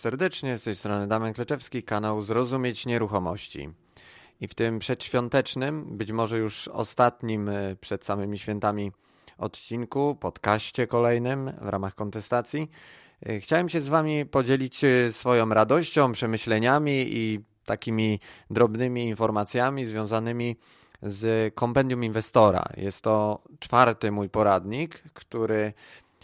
Serdecznie, z tej strony Damian Kleczewski, kanał Zrozumieć Nieruchomości. I w tym przedświątecznym, być może już ostatnim e, przed samymi świętami odcinku, podcaście kolejnym w ramach kontestacji, e, chciałem się z Wami podzielić e, swoją radością, przemyśleniami i takimi drobnymi informacjami związanymi z kompendium inwestora. Jest to czwarty mój poradnik, który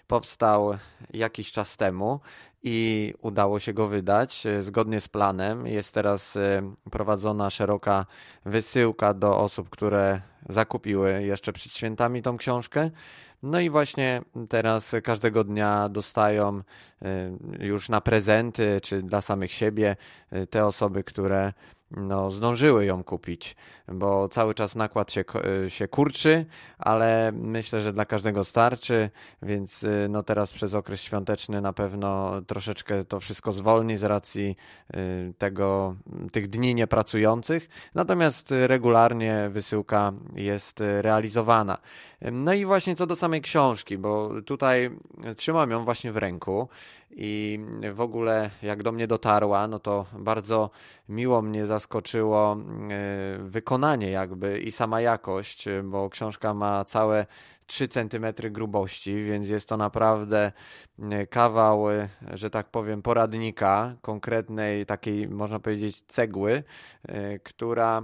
powstał jakiś czas temu i udało się go wydać e, zgodnie z planem. Jest teraz e, prowadzona szeroka wysyłka do osób, które zakupiły jeszcze przed świętami tą książkę. No i właśnie teraz każdego dnia dostają e, już na prezenty, czy dla samych siebie te osoby, które no, zdążyły ją kupić, bo cały czas nakład się, y, się kurczy, ale myślę, że dla każdego starczy, więc y, no, teraz przez okres świąteczny na pewno troszeczkę to wszystko zwolni z racji y, tego, tych dni niepracujących, natomiast regularnie wysyłka jest realizowana. No i właśnie co do samej książki, bo tutaj trzymam ją właśnie w ręku i w ogóle jak do mnie dotarła, no to bardzo miło mnie zaskoczyło e, wykonanie jakby i sama jakość, bo książka ma całe 3 cm grubości, więc jest to naprawdę e, kawał, e, że tak powiem, poradnika, konkretnej takiej, można powiedzieć, cegły, która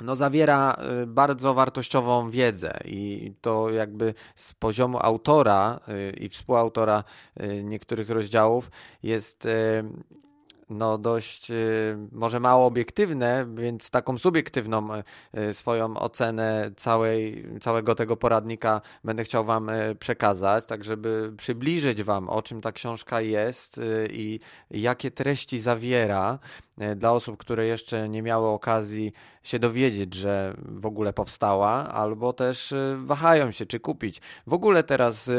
no, zawiera y, bardzo wartościową wiedzę i to jakby z poziomu autora y, i współautora y, niektórych rozdziałów jest no dość może mało obiektywne, więc taką subiektywną swoją ocenę całej, całego tego poradnika będę chciał Wam przekazać, tak żeby przybliżyć Wam o czym ta książka jest i jakie treści zawiera dla osób, które jeszcze nie miały okazji się dowiedzieć, że w ogóle powstała, albo też wahają się, czy kupić. W ogóle teraz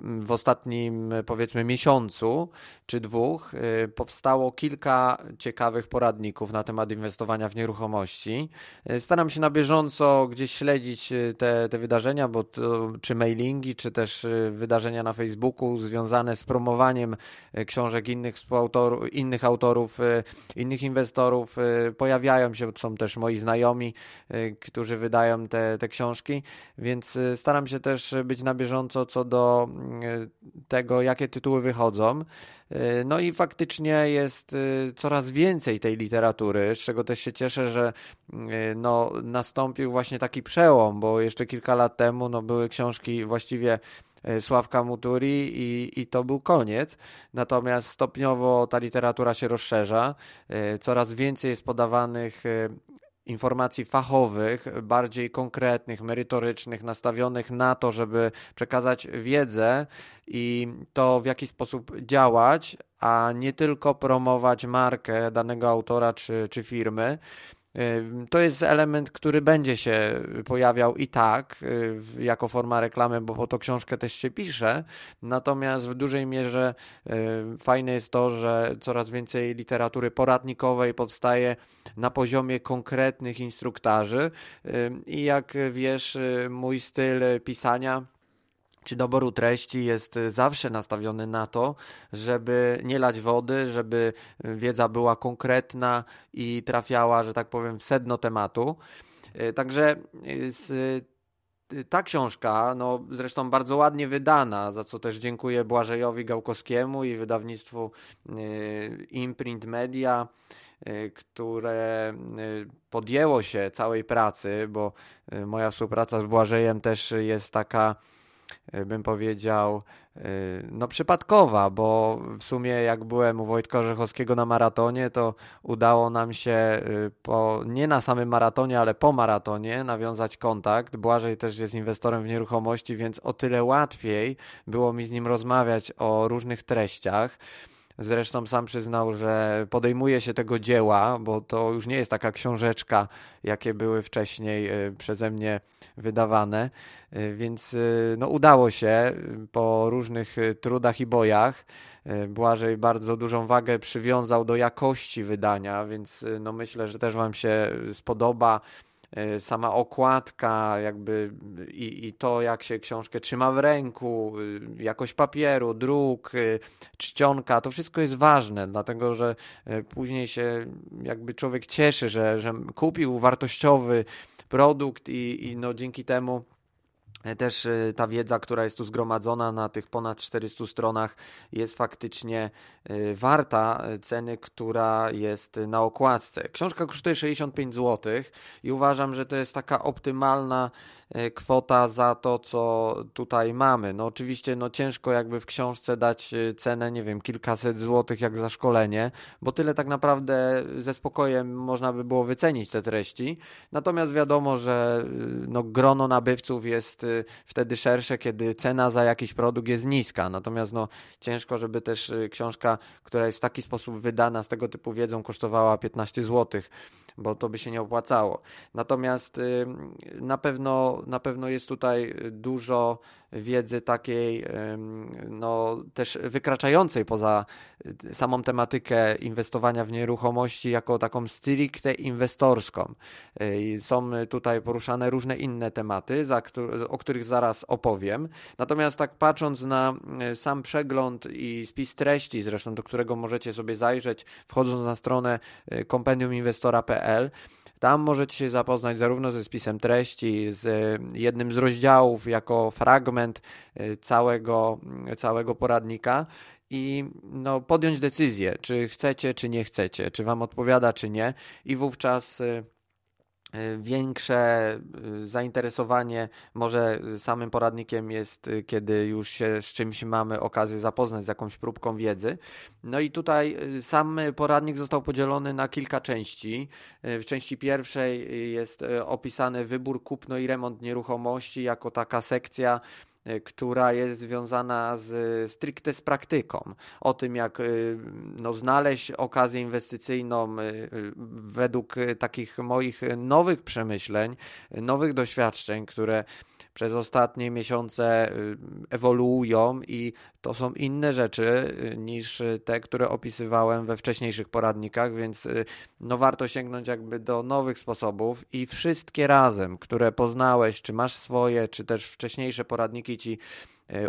w ostatnim powiedzmy miesiącu czy dwóch y, powstało kilka ciekawych poradników na temat inwestowania w nieruchomości. Y, staram się na bieżąco gdzieś śledzić y, te, te wydarzenia, bo to, czy mailingi, czy też wydarzenia na Facebooku związane z promowaniem książek innych współautorów, innych autorów, innych inwestorów pojawiają się, są też moi znajomi, którzy wydają te, te książki, więc staram się też być na bieżąco co do tego, jakie tytuły wychodzą. E, no i faktycznie jest e, coraz więcej tej literatury, z czego też się cieszę, że no, nastąpił właśnie taki przełom, bo jeszcze kilka lat temu no, były książki właściwie Sławka Muturi i, i to był koniec. Natomiast stopniowo ta literatura się rozszerza. Coraz więcej jest podawanych informacji fachowych, bardziej konkretnych, merytorycznych, nastawionych na to, żeby przekazać wiedzę i to, w jaki sposób działać, a nie tylko promować markę danego autora czy, czy firmy. To jest element, który będzie się pojawiał i tak y, jako forma reklamy, bo po to książkę też się pisze. Natomiast w dużej mierze y, fajne jest to, że coraz więcej literatury poradnikowej powstaje na poziomie konkretnych instruktarzy. Y, I jak wiesz, mój styl pisania czy doboru treści jest zawsze nastawiony na to, żeby nie lać wody, żeby wiedza była konkretna i trafiała, że tak powiem, w sedno tematu. E, także z ta książka, no zresztą bardzo ładnie wydana, za co też dziękuję Błażejowi Gałkowskiemu i wydawnictwu Imprint Media, które podjęło się całej pracy, bo moja współpraca z Błażejem też jest taka bym powiedział, e, no przypadkowa, bo w sumie jak byłem u Wojtka Orzechowskiego na maratonie, to udało nam się e, po, nie na samym maratonie, ale po maratonie nawiązać kontakt. Błażej też jest inwestorem w nieruchomości, więc o tyle łatwiej było mi z nim rozmawiać o różnych treściach. Zresztą sam przyznał, że podejmuje się tego dzieła, bo to już nie jest taka książeczka, jakie były wcześniej e, przeze mnie wydawane. E, więc e, no, udało się po różnych trudach i bojach. Błażej bardzo dużą wagę przywiązał do jakości wydania, więc no, myślę, że też Wam się spodoba sama okładka, jakby i, i to, jak się książkę trzyma w ręku, y, jakość papieru, druk, y, czcionka, to wszystko jest ważne, dlatego że e, później się jakby człowiek cieszy, że, że kupił wartościowy produkt i, i no dzięki temu też y, ta wiedza, która jest tu zgromadzona na tych ponad 400 stronach, jest faktycznie y, warta ceny, która jest na okładce. Książka kosztuje 65 zł i uważam, że to jest taka optymalna kwota za to, co tutaj mamy. No oczywiście no ciężko jakby w książce dać cenę, nie wiem, kilkaset złotych jak za szkolenie, bo tyle tak naprawdę ze spokojem można by było wycenić te treści. Natomiast wiadomo, że no grono nabywców jest wtedy szersze, kiedy cena za jakiś produkt jest niska. Natomiast no, ciężko, żeby też książka, która jest w taki sposób wydana z tego typu wiedzą, kosztowała 15 zł, bo to by się nie opłacało. Natomiast na pewno, na pewno jest tutaj dużo wiedzy takiej no, też wykraczającej poza y, samą tematykę inwestowania w nieruchomości jako taką stricte inwestorską. Y, są tutaj poruszane różne inne tematy, o których zaraz opowiem. Natomiast tak patrząc na y, sam przegląd i spis treści, zresztą do którego możecie sobie zajrzeć, wchodząc na stronę kompendiuminwestora.pl, tam możecie się zapoznać zarówno ze spisem treści, z e, jednym z rozdziałów jako fragment e, całego, całego poradnika i no, podjąć decyzję, czy chcecie, czy nie chcecie, czy Wam odpowiada, czy nie, i wówczas e, większe y, zainteresowanie może samym poradnikiem jest, kiedy już się z czymś mamy okazję zapoznać z jakąś próbką wiedzy. No i tutaj sam poradnik został podzielony na kilka części. W części pierwszej jest opisany wybór, kupno i remont nieruchomości jako taka sekcja E, która jest związana z stricte z praktyką. O tym, jak e, no, znaleźć okazję inwestycyjną e, według takich moich nowych przemyśleń, nowych doświadczeń, które przez ostatnie miesiące y, ewoluują i to są inne rzeczy y, niż te, które opisywałem we wcześniejszych poradnikach, więc y, no warto sięgnąć jakby do nowych sposobów i wszystkie razem, które poznałeś, czy masz swoje, czy też wcześniejsze poradniki ci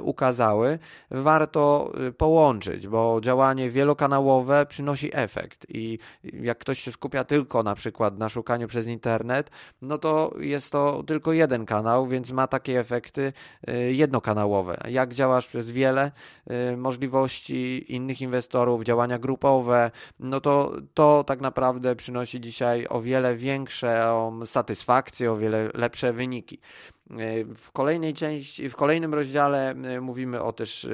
ukazały, warto e, połączyć, bo działanie wielokanałowe przynosi efekt i jak ktoś się skupia tylko na przykład na szukaniu przez internet, no to jest to tylko jeden kanał, więc ma takie efekty e, jednokanałowe. Jak działasz przez wiele możliwości innych inwestorów, działania grupowe, no to to tak naprawdę przynosi dzisiaj o wiele większą satysfakcję, o wiele lepsze wyniki. W kolejnej części, w kolejnym rozdziale e, mówimy o też,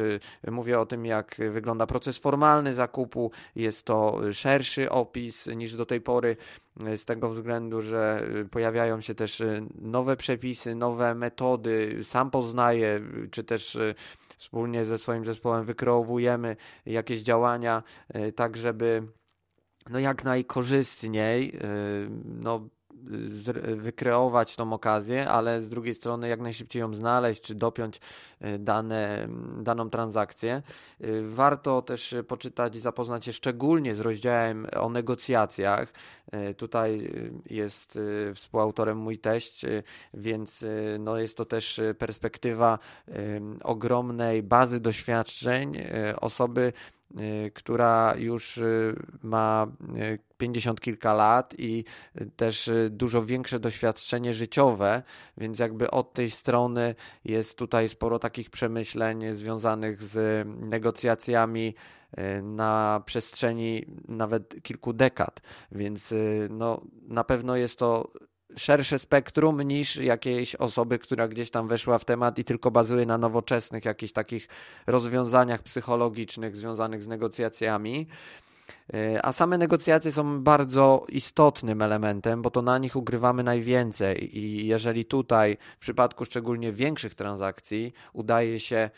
e, mówię o tym, jak wygląda proces formalny zakupu. Jest to szerszy opis niż do tej pory, e, z tego względu, że pojawiają się też nowe przepisy, nowe metody. Sam poznaję, czy też wspólnie ze swoim zespołem wykreowujemy jakieś działania, tak żeby no jak najkorzystniej no, wykreować tą okazję, ale z drugiej strony jak najszybciej ją znaleźć, czy dopiąć e, dane, daną transakcję. E, warto też poczytać i zapoznać się szczególnie z rozdziałem o negocjacjach. E, tutaj jest współautorem mój teść, więc no jest to też perspektywa ogromnej bazy doświadczeń osoby, która już y, ma y, pięćdziesiąt kilka lat i też dużo większe doświadczenie życiowe, więc jakby od tej strony jest tutaj sporo takich przemyśleń związanych z negocjacjami na przestrzeni nawet kilku dekad, więc no, na pewno jest to szersze spektrum niż jakiejś osoby, która gdzieś tam weszła w temat i tylko bazuje na nowoczesnych jakichś takich rozwiązaniach psychologicznych związanych z negocjacjami. E, a same negocjacje są bardzo istotnym elementem, bo to na nich ugrywamy najwięcej. I jeżeli tutaj, w przypadku szczególnie większych transakcji, udaje się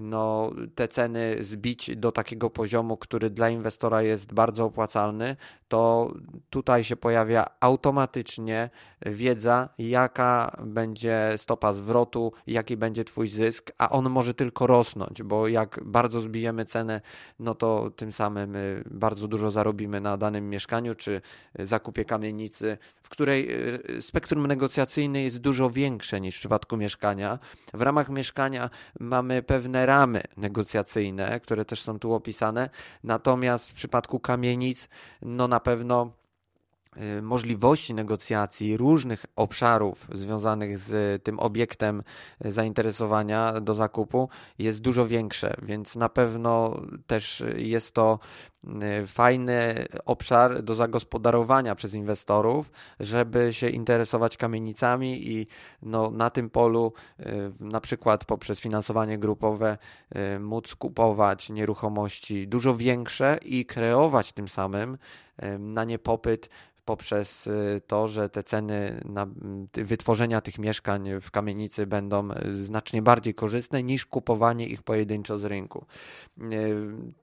no, te ceny zbić do takiego poziomu, który dla inwestora jest bardzo opłacalny, to tutaj się pojawia automatycznie wiedza, jaka będzie stopa zwrotu, jaki będzie Twój zysk, a on może tylko rosnąć, bo jak bardzo zbijemy cenę, no to tym samym y, bardzo dużo zarobimy na danym mieszkaniu czy zakupie kamienicy, w której y, spektrum negocjacyjne jest dużo większe niż w przypadku mieszkania. W ramach mieszkania mamy pewne ramy negocjacyjne, które też są tu opisane, natomiast w przypadku kamienic, no na pewno Y, możliwości negocjacji różnych obszarów związanych z tym obiektem zainteresowania do zakupu jest dużo większe, więc na pewno też jest to y, fajny obszar do zagospodarowania przez inwestorów, żeby się interesować kamienicami i no, na tym polu y, na przykład poprzez finansowanie grupowe móc kupować nieruchomości dużo większe i kreować tym samym na nie popyt poprzez y, to, że te ceny wytworzenia tych mieszkań w kamienicy będą znacznie bardziej korzystne niż kupowanie ich pojedynczo z rynku. Y,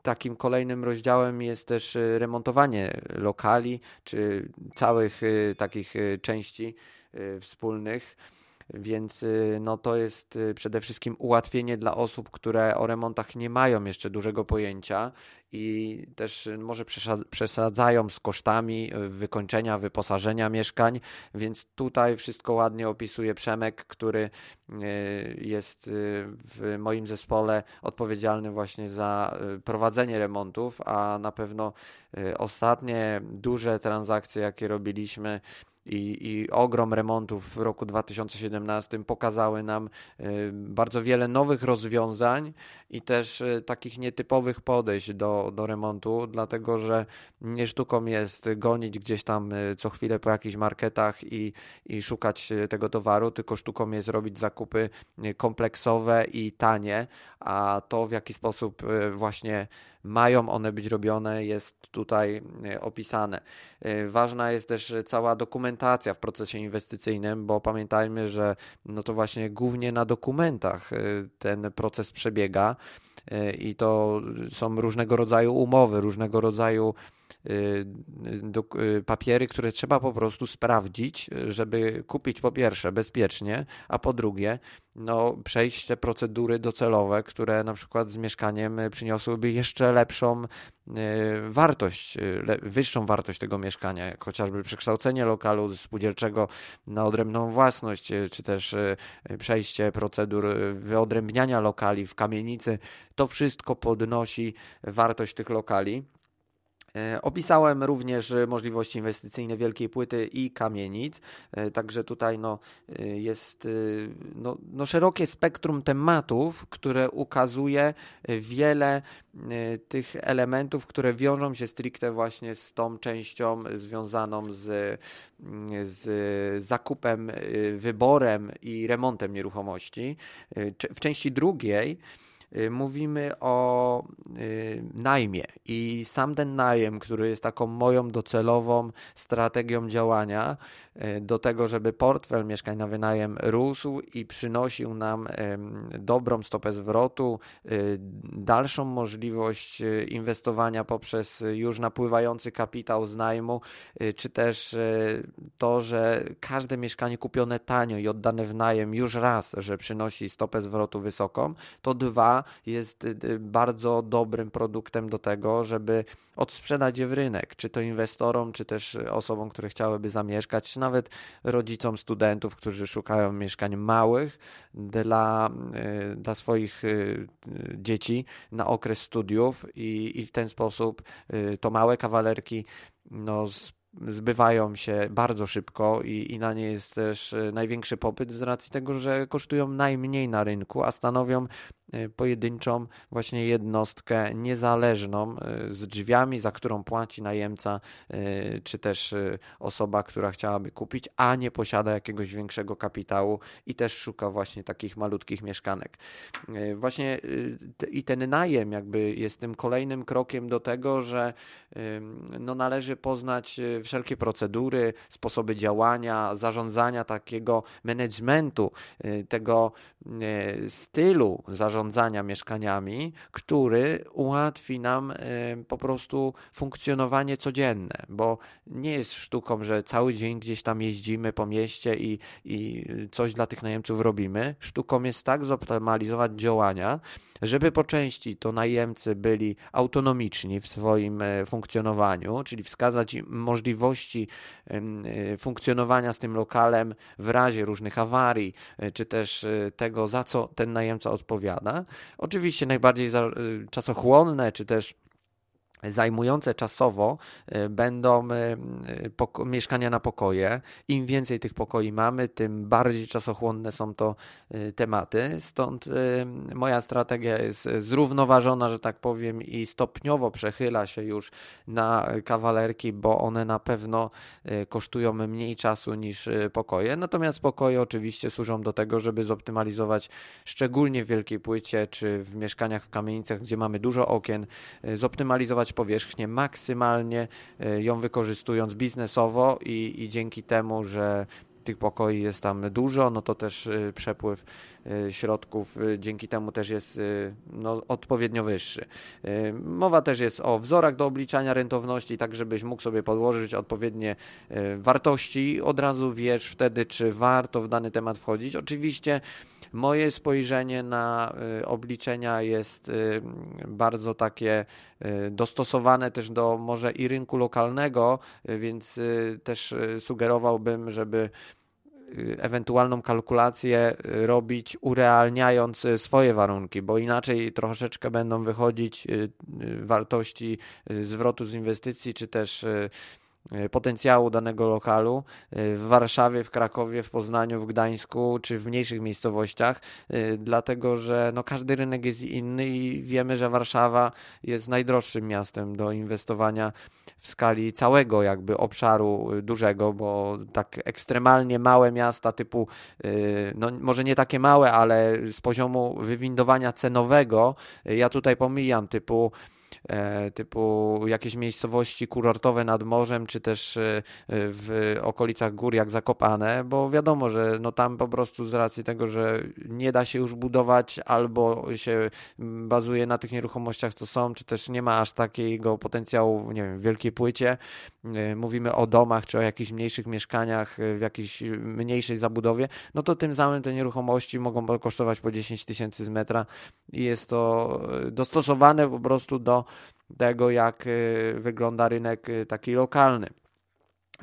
takim kolejnym rozdziałem jest też y, remontowanie lokali czy całych takich części wspólnych więc y, no, to jest y, przede wszystkim ułatwienie dla osób, które o remontach nie mają jeszcze dużego pojęcia i też y, może przesadzają z kosztami wykończenia, wyposażenia mieszkań, więc tutaj wszystko ładnie opisuje Przemek, który jest w moim zespole odpowiedzialny właśnie za prowadzenie remontów, a na pewno ostatnie duże transakcje, jakie robiliśmy, i, i ogrom remontów w roku 2017 pokazały nam y, bardzo wiele nowych rozwiązań i też y, takich nietypowych podejść do, do remontu, dlatego że nie sztuką jest gonić gdzieś tam y, co chwilę po jakichś marketach i, i szukać tego towaru, tylko sztuką jest robić zakupy kompleksowe i tanie, a to w jaki sposób właśnie mają one być robione, jest tutaj e, opisane. E, ważna jest też cała dokumentacja w procesie inwestycyjnym, bo pamiętajmy, że no to właśnie głównie na dokumentach e, ten proces przebiega i to są różnego rodzaju umowy, różnego rodzaju Y, y, papiery, które trzeba po prostu sprawdzić, żeby kupić po pierwsze bezpiecznie, a po drugie no, przejść te procedury docelowe, które na przykład z mieszkaniem przyniosłyby jeszcze lepszą y, wartość, wyższą wartość tego mieszkania, jak chociażby przekształcenie lokalu spółdzielczego na odrębną własność, czy też przejście procedur wyodrębniania lokali w kamienicy. To wszystko podnosi wartość tych lokali. E, opisałem również możliwości inwestycyjne wielkiej płyty i kamienic, e, także tutaj no, e, jest no, no szerokie spektrum tematów, które ukazuje wiele tych elementów, które wiążą się stricte właśnie z tą częścią związaną z, z zakupem, wyborem i remontem nieruchomości. W części drugiej Y, mówimy o y, najmie. I sam ten najem, który jest taką moją docelową strategią działania y, do tego, żeby portfel mieszkań na wynajem rósł i przynosił nam dobrą stopę zwrotu, dalszą możliwość inwestowania poprzez już napływający kapitał z najmu, czy też to, że każde mieszkanie kupione tanio i oddane w najem już raz, że przynosi stopę zwrotu wysoką, to dwa, jest y, y, bardzo dobrym produktem do tego, żeby odsprzedać je w rynek, czy to inwestorom, czy też osobom, które chciałyby zamieszkać, czy nawet rodzicom studentów, którzy szukają mieszkań małych dla, y, dla swoich dzieci na okres studiów i, i w ten sposób to małe kawalerki no, zbywają się bardzo szybko i, i na nie jest też największy popyt z racji tego, że kosztują najmniej na rynku, a stanowią Y, pojedynczą właśnie jednostkę niezależną y, z drzwiami, za którą płaci najemca, y, czy też osoba, która chciałaby kupić, a nie posiada jakiegoś większego kapitału i też szuka właśnie takich malutkich mieszkanek. Właśnie i ten najem jakby jest tym kolejnym krokiem do tego, że no należy poznać wszelkie procedury, sposoby działania, zarządzania takiego managementu tego stylu zarządzania mieszkaniami, który ułatwi nam po prostu funkcjonowanie codzienne, bo nie jest sztuką, że cały dzień gdzieś tam jeździmy po mieście i, i coś dla tych najemców robimy. Sztuką jest tak zoptymalizować działania, żeby po części to najemcy byli autonomiczni w swoim e, funkcjonowaniu, czyli wskazać im możliwości e, funkcjonowania z tym lokalem w razie różnych awarii, e, czy też tego, za co ten najemca odpowiada. Oczywiście najbardziej czasochłonne, czy też zajmujące czasowo y, będą y, y, mieszkania na pokoje. Im więcej tych pokoi mamy, tym bardziej czasochłonne są to tematy. Stąd moja strategia jest zrównoważona, że tak powiem, i stopniowo przechyla się już na kawalerki, bo one na pewno kosztują mniej czasu niż pokoje. Natomiast pokoje oczywiście służą do tego, żeby zoptymalizować szczególnie w wielkiej płycie czy w mieszkaniach w kamienicach, gdzie mamy dużo okien, zoptymalizować powierzchnię maksymalnie, e, ją wykorzystując biznesowo i, i dzięki temu, że tych pokoi jest tam dużo, no to też e, przepływ e, środków dzięki temu też jest no, odpowiednio wyższy. Mowa też jest o wzorach do obliczania rentowności, tak żebyś mógł sobie podłożyć odpowiednie wartości. Od razu wiesz wtedy, czy warto w dany temat wchodzić. Oczywiście Moje spojrzenie na y, obliczenia jest y, bardzo takie y, dostosowane też do może i rynku lokalnego, więc też sugerowałbym, żeby ewentualną kalkulację robić urealniając swoje warunki, bo inaczej troszeczkę będą wychodzić wartości zwrotu z inwestycji, czy też potencjału danego lokalu e, w Warszawie, w Krakowie, w Poznaniu, w Gdańsku czy w mniejszych miejscowościach, e, dlatego że no, każdy rynek jest inny i wiemy, że Warszawa jest najdroższym miastem do inwestowania w skali całego jakby obszaru dużego, bo tak ekstremalnie małe miasta typu, no może nie takie małe, ale z poziomu wywindowania cenowego, ja tutaj pomijam typu E, typu jakieś miejscowości kurortowe nad morzem, czy też e, w okolicach gór jak Zakopane, bo wiadomo, że no tam po prostu z racji tego, że nie da się już budować albo się bazuje na tych nieruchomościach, co są, czy też nie ma aż takiego potencjału, nie wiem, w wielkiej płycie. E, mówimy o domach, czy o jakichś mniejszych mieszkaniach, w jakiejś mniejszej zabudowie, no to tym samym te nieruchomości mogą kosztować po 10 tysięcy z metra i jest to dostosowane po prostu do tego, jak y, wygląda rynek y, taki lokalny.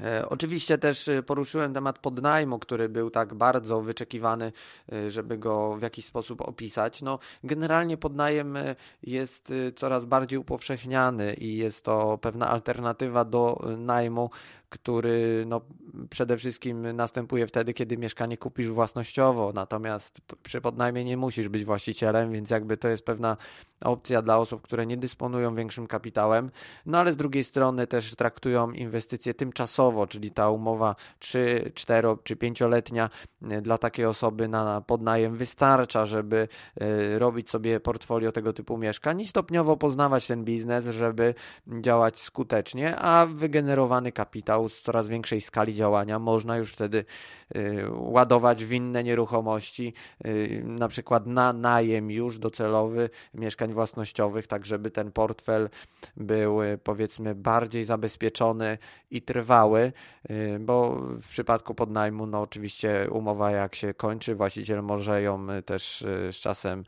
E, oczywiście też y, poruszyłem temat podnajmu, który był tak bardzo wyczekiwany, żeby go w jakiś sposób opisać. No, generalnie podnajem jest coraz bardziej upowszechniany i jest to pewna alternatywa do najmu, który no, przede wszystkim następuje wtedy, kiedy mieszkanie kupisz własnościowo, natomiast przy podnajmie nie musisz być właścicielem, więc jakby to jest pewna opcja dla osób, które nie dysponują większym kapitałem, no ale z drugiej strony też traktują inwestycje tymczasowo, czyli ta umowa 3, 4 czy 5-letnia e, dla takiej osoby na podnajem wystarcza, żeby e, robić sobie portfolio tego typu mieszkań i stopniowo poznawać ten biznes, żeby działać skutecznie, a wygenerowany kapitał z coraz większej skali działania można już wtedy y, ładować w inne nieruchomości, y, na przykład na najem już docelowy mieszkań własnościowych, tak żeby ten portfel był y, powiedzmy bardziej zabezpieczony i trwały, bo w przypadku podnajmu, no oczywiście umowa jak się kończy, właściciel może ją też z czasem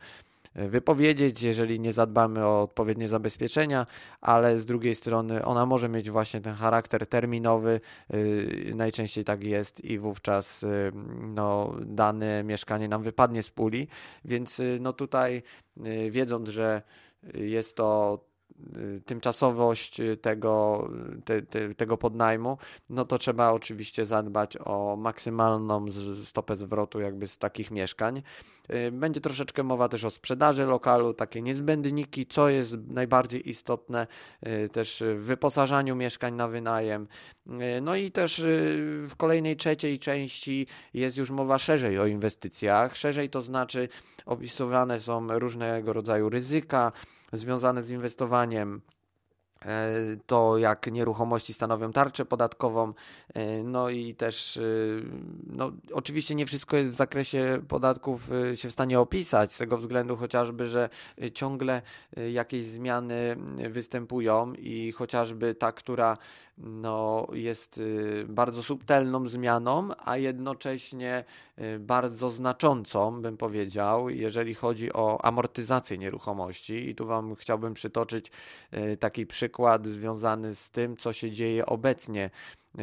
wypowiedzieć, jeżeli nie zadbamy o odpowiednie zabezpieczenia, ale z drugiej strony ona może mieć właśnie ten charakter terminowy, y, najczęściej tak jest i wówczas y, no, dane mieszkanie nam wypadnie z puli, więc y, no tutaj wiedząc, że jest to tymczasowość tego, te, te, tego podnajmu, no to trzeba oczywiście zadbać o maksymalną stopę zwrotu jakby z takich mieszkań. Y, będzie troszeczkę mowa też o sprzedaży lokalu, takie niezbędniki, co jest najbardziej istotne y, też w wyposażaniu mieszkań na wynajem. Y, no i też w kolejnej trzeciej części jest już mowa szerzej o inwestycjach. Szerzej to znaczy opisywane są różnego rodzaju ryzyka, związane z inwestowaniem E, to jak nieruchomości stanowią tarczę podatkową, e, no i też, e, no oczywiście nie wszystko jest w zakresie podatków się w stanie opisać, z tego względu chociażby, że ciągle jakieś zmiany występują i chociażby ta, która no, jest bardzo subtelną zmianą, a jednocześnie bardzo znaczącą, bym powiedział, jeżeli chodzi o amortyzację nieruchomości. I tu Wam chciałbym przytoczyć taki przykład, związany z tym, co się dzieje obecnie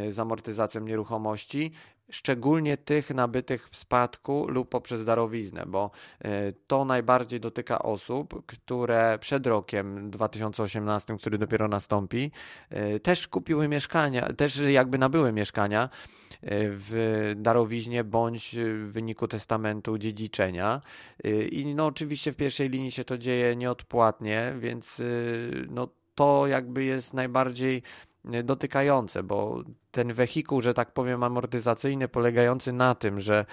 z amortyzacją nieruchomości, szczególnie tych nabytych w spadku lub poprzez darowiznę, bo e, to najbardziej dotyka osób, które przed rokiem 2018, który dopiero nastąpi, e, też kupiły mieszkania, też jakby nabyły mieszkania w darowiźnie bądź w wyniku testamentu dziedziczenia. I no oczywiście w pierwszej linii się to dzieje nieodpłatnie, więc no to jakby jest najbardziej dotykające, bo ten wehikuł, że tak powiem, amortyzacyjny, polegający na tym, że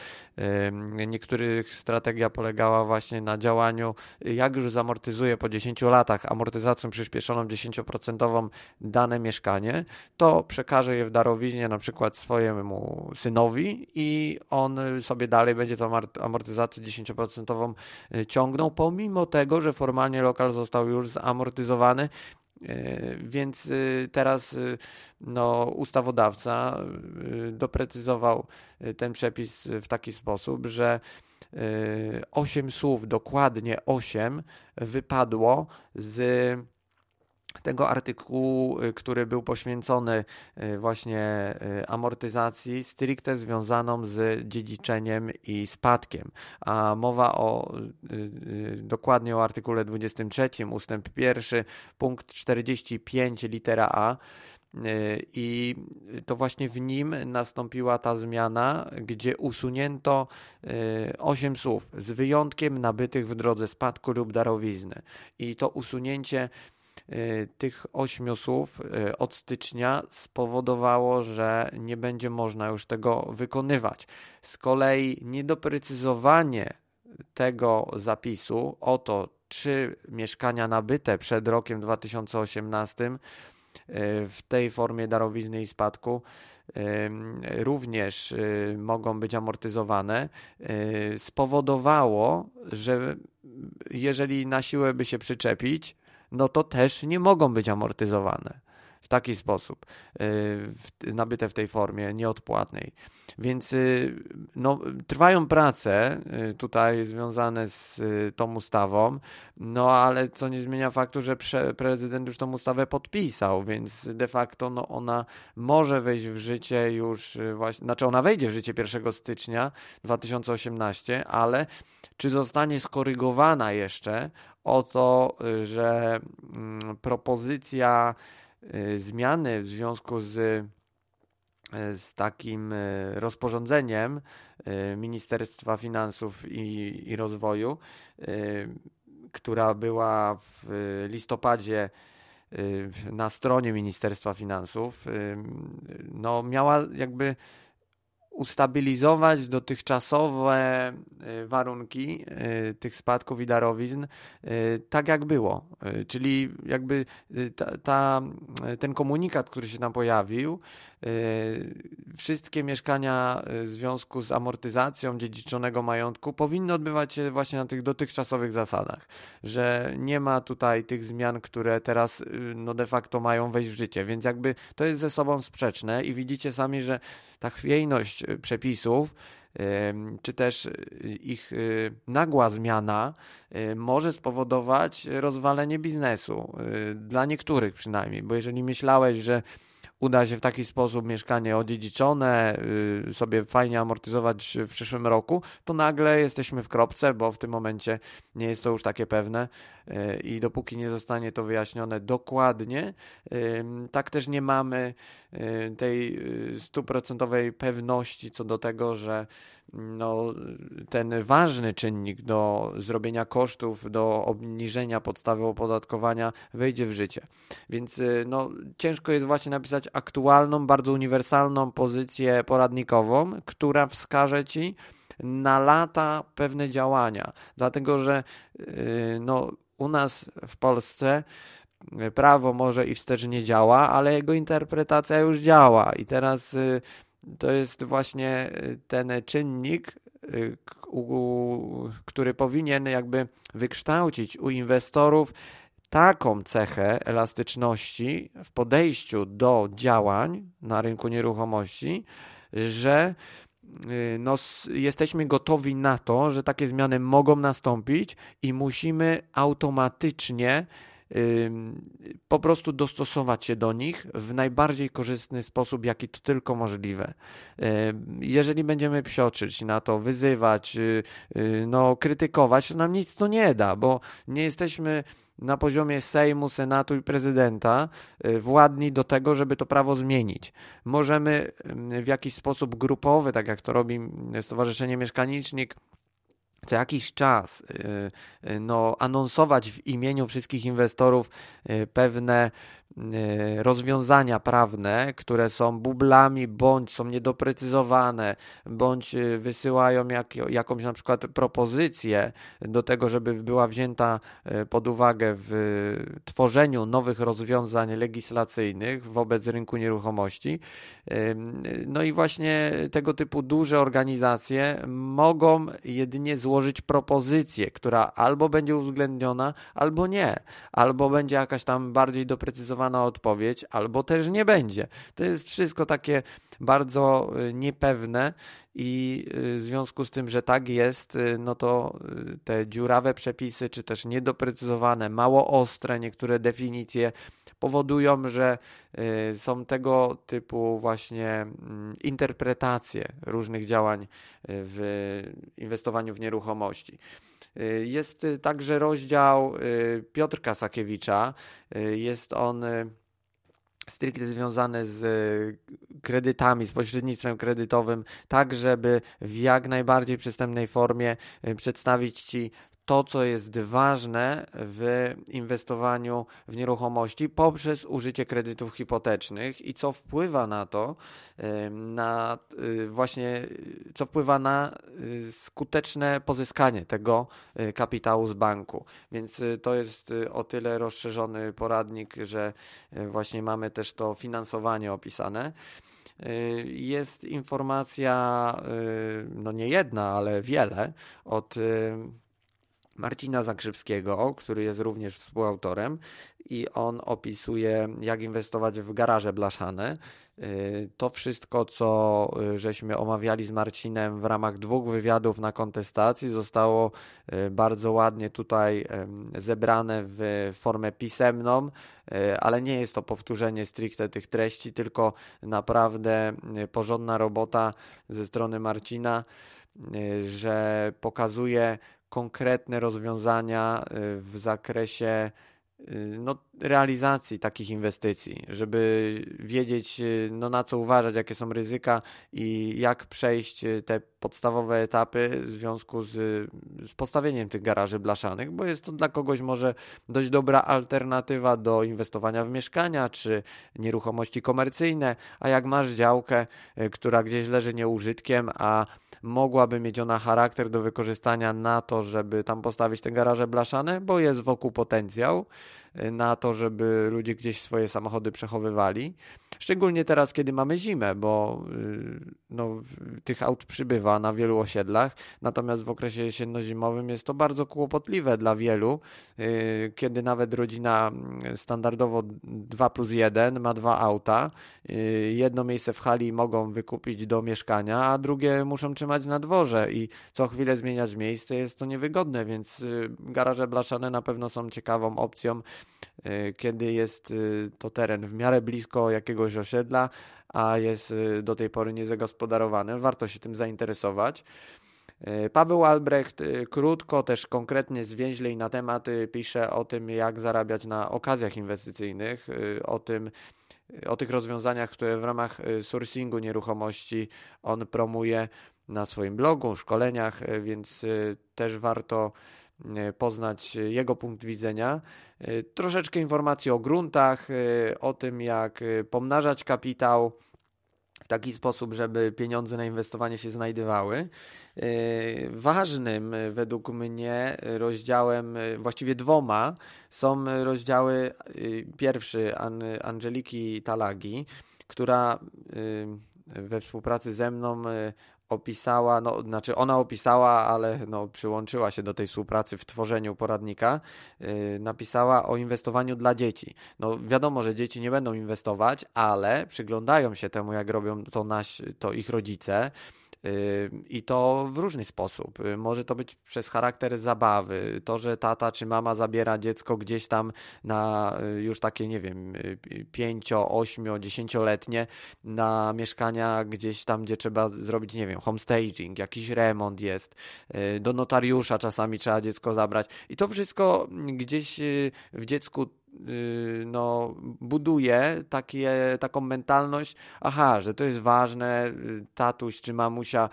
niektórych strategia polegała właśnie na działaniu, jak już zamortyzuje po 10 latach amortyzacją przyspieszoną 10% dane mieszkanie, to przekaże je w darowiźnie na przykład swojemu synowi i on sobie dalej będzie tą amortyzację 10% e, ciągnął, pomimo tego, że formalnie lokal został już zamortyzowany więc e, teraz e, no, ustawodawca doprecyzował ten przepis w taki sposób, że osiem słów, dokładnie osiem, wypadło z tego artykułu, y, który był poświęcony y, właśnie y, amortyzacji stricte związaną z dziedziczeniem i spadkiem. A mowa o dokładnie o artykule 23 ustęp 1 punkt 45 litera A i to właśnie w nim nastąpiła ta zmiana, gdzie usunięto 8 słów z wyjątkiem nabytych w drodze spadku lub darowizny. I to usunięcie tych ośmiu słów y, od stycznia spowodowało, że nie będzie można już tego wykonywać. Z kolei niedoprecyzowanie tego zapisu o to, czy mieszkania nabyte przed rokiem 2018 y, w tej formie darowizny i spadku również mogą być amortyzowane, spowodowało, że jeżeli na siłę by się przyczepić, no to też nie mogą być amortyzowane w taki sposób, y, nabyte w tej formie nieodpłatnej. Więc y, no, trwają prace y, tutaj związane z tą ustawą, no ale co nie zmienia faktu, że prezydent już tą ustawę podpisał, więc de facto no, ona może wejść w życie już właśnie, znaczy ona wejdzie w życie 1 stycznia 2018, ale czy zostanie skorygowana jeszcze o to, że mm, propozycja y, zmiany w związku z, y, z takim y, rozporządzeniem Ministerstwa Finansów i, i Rozwoju, która była w listopadzie na stronie Ministerstwa Finansów, no miała jakby ustabilizować dotychczasowe e, warunki e, tych spadków i darowizn e, tak jak było. Czyli jakby ta, ta, ten komunikat, który się tam pojawił, wszystkie mieszkania w związku z amortyzacją dziedziczonego majątku powinny odbywać się właśnie na tych dotychczasowych zasadach, że nie ma tutaj tych zmian, które teraz no de facto mają wejść w życie, więc jakby to jest ze sobą sprzeczne i widzicie sami, że ta chwiejność przepisów, czy też ich nagła zmiana może spowodować rozwalenie biznesu. Dla niektórych przynajmniej, bo jeżeli myślałeś, że uda się w taki sposób mieszkanie odziedziczone y, sobie fajnie amortyzować w przyszłym roku, to nagle jesteśmy w kropce, bo w tym momencie nie jest to już takie pewne y, i dopóki nie zostanie to wyjaśnione dokładnie, y, tak też nie mamy tej stuprocentowej pewności co do tego, że no, ten ważny czynnik do zrobienia kosztów, do obniżenia podstawy opodatkowania wejdzie w życie. Więc y, no, ciężko jest właśnie napisać aktualną, bardzo uniwersalną pozycję poradnikową, która wskaże ci na lata pewne działania. Dlatego, że y, no, u nas w Polsce prawo może i wstecz nie działa, ale jego interpretacja już działa i teraz to jest właśnie ten czynnik, który powinien jakby wykształcić u inwestorów taką cechę elastyczności w podejściu do działań na rynku nieruchomości, że y, no, jesteśmy gotowi na to, że takie zmiany mogą nastąpić i musimy automatycznie po prostu dostosować się do nich w najbardziej korzystny sposób, jaki to tylko możliwe. Jeżeli będziemy psioczyć na to, wyzywać, y, y, no, krytykować, to nam nic to nie da, bo nie jesteśmy na poziomie Sejmu, Senatu i prezydenta y, władni do tego, żeby to prawo zmienić. Możemy w jakiś sposób grupowy, tak jak to robi Stowarzyszenie Mieszkanicznik, co jakiś czas y, y, no, anonsować w imieniu wszystkich inwestorów y, pewne rozwiązania prawne, które są bublami, bądź są niedoprecyzowane, bądź e, wysyłają jak, jakąś na przykład propozycję do tego, żeby była wzięta e, pod uwagę w tworzeniu nowych rozwiązań legislacyjnych wobec rynku nieruchomości. No i właśnie tego typu duże organizacje mogą jedynie złożyć propozycję, która albo będzie uwzględniona, albo nie, albo będzie jakaś tam bardziej doprecyzowana odpowiedź, albo też nie będzie. To jest wszystko takie bardzo y, niepewne i y, w związku z tym, że tak jest, y, no to te dziurawe przepisy, czy też niedoprecyzowane, mało ostre niektóre definicje powodują, że są tego typu właśnie mm, interpretacje różnych działań w inwestowaniu w nieruchomości. Y, jest y, także rozdział y, Piotrka Sakiewicza. Jest on stricte związany z kredytami, z pośrednictwem kredytowym, tak żeby w jak najbardziej przystępnej formie przedstawić Ci to, co jest ważne w inwestowaniu w nieruchomości poprzez użycie kredytów hipotecznych i co wpływa na to, na y, właśnie, co wpływa na y, skuteczne pozyskanie tego y, kapitału z banku. Więc to jest o tyle rozszerzony poradnik, że właśnie mamy też to finansowanie opisane jest informacja, no nie jedna, ale wiele od Marcina Zakrzywskiego, który jest również współautorem i on opisuje, jak inwestować w garaże blaszane. Y, to wszystko, co y, żeśmy omawiali z Marcinem w ramach dwóch wywiadów na kontestacji, zostało y, bardzo ładnie tutaj zebrane w formę pisemną, ale nie jest to powtórzenie stricte tych treści, tylko naprawdę porządna robota ze strony Marcina, że pokazuje konkretne rozwiązania y, w zakresie y, no, realizacji takich inwestycji, żeby wiedzieć, y, no, na co uważać, jakie są ryzyka i jak przejść te podstawowe etapy w związku z, z postawieniem tych garaży blaszanych, bo jest to dla kogoś może dość dobra alternatywa do inwestowania w mieszkania czy nieruchomości komercyjne, a jak masz działkę, która gdzieś leży nieużytkiem, a mogłaby mieć ona charakter do wykorzystania na to, żeby tam postawić te garaże blaszane, bo jest wokół potencjał y, na to, żeby ludzie gdzieś swoje samochody przechowywali. Szczególnie teraz, kiedy mamy zimę, bo y, no, tych aut przybywa na wielu osiedlach, natomiast w okresie jesienno-zimowym jest to bardzo kłopotliwe dla wielu, y, kiedy nawet rodzina mm, standardowo 2 plus 1 ma dwa auta, jedno miejsce w hali mogą wykupić do mieszkania, a drugie muszą trzymać na dworze i co chwilę zmieniać miejsce jest to niewygodne, więc y, garaże blaszane na pewno są ciekawą opcją, y, kiedy jest y, to teren w miarę blisko jakiegoś osiedla, a jest do tej pory niezagospodarowany. Warto się tym zainteresować. Paweł Albrecht krótko, też konkretnie zwięźlej na temat pisze o tym, jak zarabiać na okazjach inwestycyjnych, o tym, o tych rozwiązaniach, które w ramach sourcingu nieruchomości on promuje na swoim blogu, szkoleniach, więc też warto poznać jego punkt widzenia. Troszeczkę informacji o gruntach, o tym jak pomnażać kapitał, w taki sposób, żeby pieniądze na inwestowanie się znajdowały. Ważnym według mnie rozdziałem, właściwie dwoma, są rozdziały pierwszy Angeliki Talagi, która we współpracy ze mną opisała, no, znaczy ona opisała, ale no, przyłączyła się do tej współpracy w tworzeniu poradnika, yy, napisała o inwestowaniu dla dzieci. No wiadomo, że dzieci nie będą inwestować, ale przyglądają się temu, jak robią to, naś, to ich rodzice, i to w różny sposób. Y, może to być przez charakter zabawy, to, że tata czy mama zabiera dziecko gdzieś tam na y, już takie, nie wiem, 5, 8, 10-letnie na mieszkania gdzieś tam, gdzie trzeba zrobić, nie wiem, homestaging, jakiś remont jest, y, do notariusza czasami trzeba dziecko zabrać. I to wszystko gdzieś w dziecku no, buduje takie, taką mentalność, aha, że to jest ważne, y, tatuś czy mamusia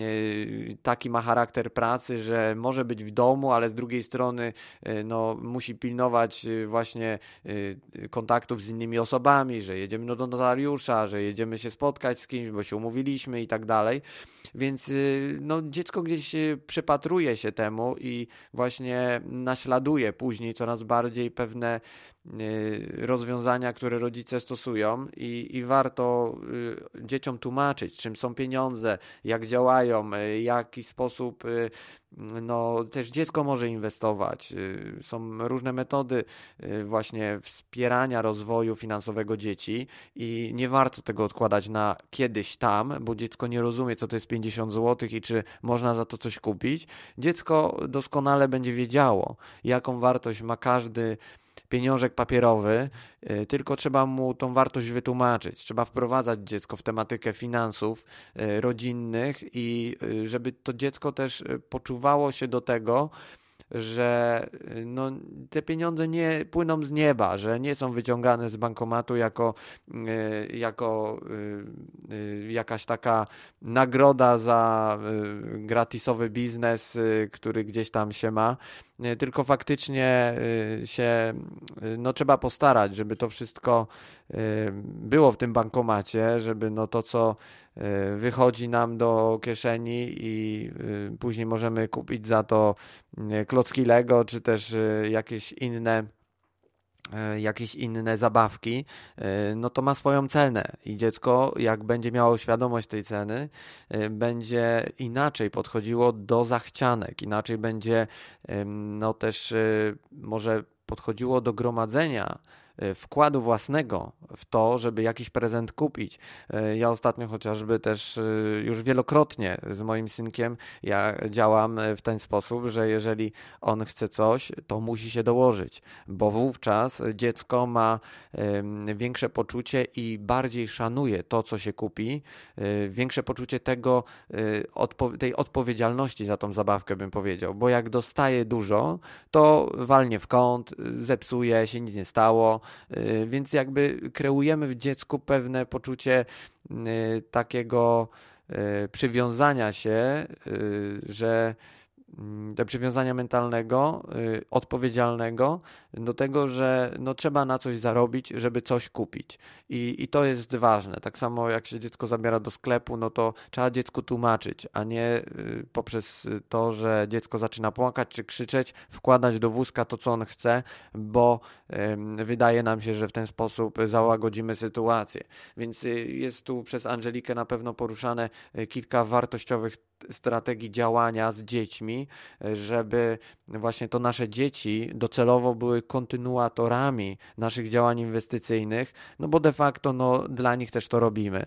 y, taki ma charakter pracy, że może być w domu, ale z drugiej strony no, musi pilnować właśnie kontaktów z innymi osobami, że jedziemy do notariusza, że jedziemy się spotkać z kimś, bo się umówiliśmy i tak dalej. Więc no, dziecko gdzieś przypatruje się temu i właśnie naśladuje później coraz bardziej pewne Y, rozwiązania, które rodzice stosują i, i warto y, dzieciom tłumaczyć, czym są pieniądze, jak działają, y, jaki sposób no, też dziecko może inwestować. Są różne metody właśnie wspierania rozwoju finansowego dzieci i nie warto tego odkładać na kiedyś tam, bo dziecko nie rozumie, co to jest 50 zł i czy można za to coś kupić. Dziecko doskonale będzie wiedziało, jaką wartość ma każdy pieniążek papierowy, y, tylko trzeba mu tą wartość wytłumaczyć. Trzeba wprowadzać dziecko w tematykę finansów y, rodzinnych i y, żeby to dziecko też poczuwało się do tego, że no, te pieniądze nie płyną z nieba, że nie są wyciągane z bankomatu jako, jako jakaś taka nagroda za gratisowy biznes, który gdzieś tam się ma, tylko faktycznie y, się y, no, trzeba postarać, żeby to wszystko y, było w tym bankomacie, żeby no, to, co wychodzi nam do kieszeni i później możemy kupić za to klocki Lego, czy też jakieś inne jakieś inne zabawki, e, no to ma swoją cenę. I dziecko, jak będzie miało świadomość tej ceny, e, będzie inaczej podchodziło do zachcianek, inaczej będzie no też może podchodziło do gromadzenia E, wkładu własnego w to, żeby jakiś prezent kupić. E, ja ostatnio chociażby też e, już wielokrotnie z moim synkiem ja działam w ten sposób, że jeżeli on chce coś, to musi się dołożyć, bo wówczas dziecko ma większe poczucie i bardziej szanuje to, co się kupi, większe poczucie tego, tej odpowiedzialności za tą zabawkę, bym powiedział, bo jak dostaje dużo, to walnie w kąt, zepsuje, się nic nie stało, więc jakby kreujemy w dziecku pewne poczucie y, takiego y, przywiązania się, że do przywiązania mentalnego, y, odpowiedzialnego do tego, że no, trzeba na coś zarobić, żeby coś kupić. I, I to jest ważne. Tak samo jak się dziecko zabiera do sklepu, no to trzeba dziecku tłumaczyć, a nie y, poprzez to, że dziecko zaczyna płakać czy krzyczeć, wkładać do wózka to, co on chce, bo y, wydaje nam się, że w ten sposób załagodzimy sytuację. Więc jest tu przez Angelikę na pewno poruszane kilka wartościowych strategii działania z dziećmi, żeby właśnie to nasze dzieci docelowo były kontynuatorami naszych działań inwestycyjnych, no bo de facto no, dla nich też to robimy.